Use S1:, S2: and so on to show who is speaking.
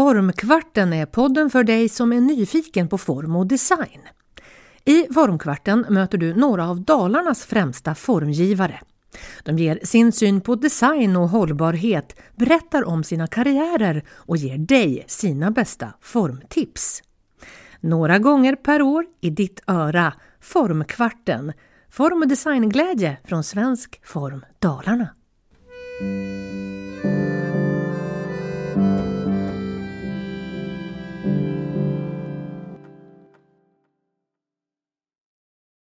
S1: Formkvarten är podden för dig som är nyfiken på form och design. I Formkvarten möter du några av Dalarnas främsta formgivare. De ger sin syn på design och hållbarhet, berättar om sina karriärer och ger dig sina bästa formtips. Några gånger per år i ditt öra, Formkvarten. Form och designglädje från Svensk Form Dalarna.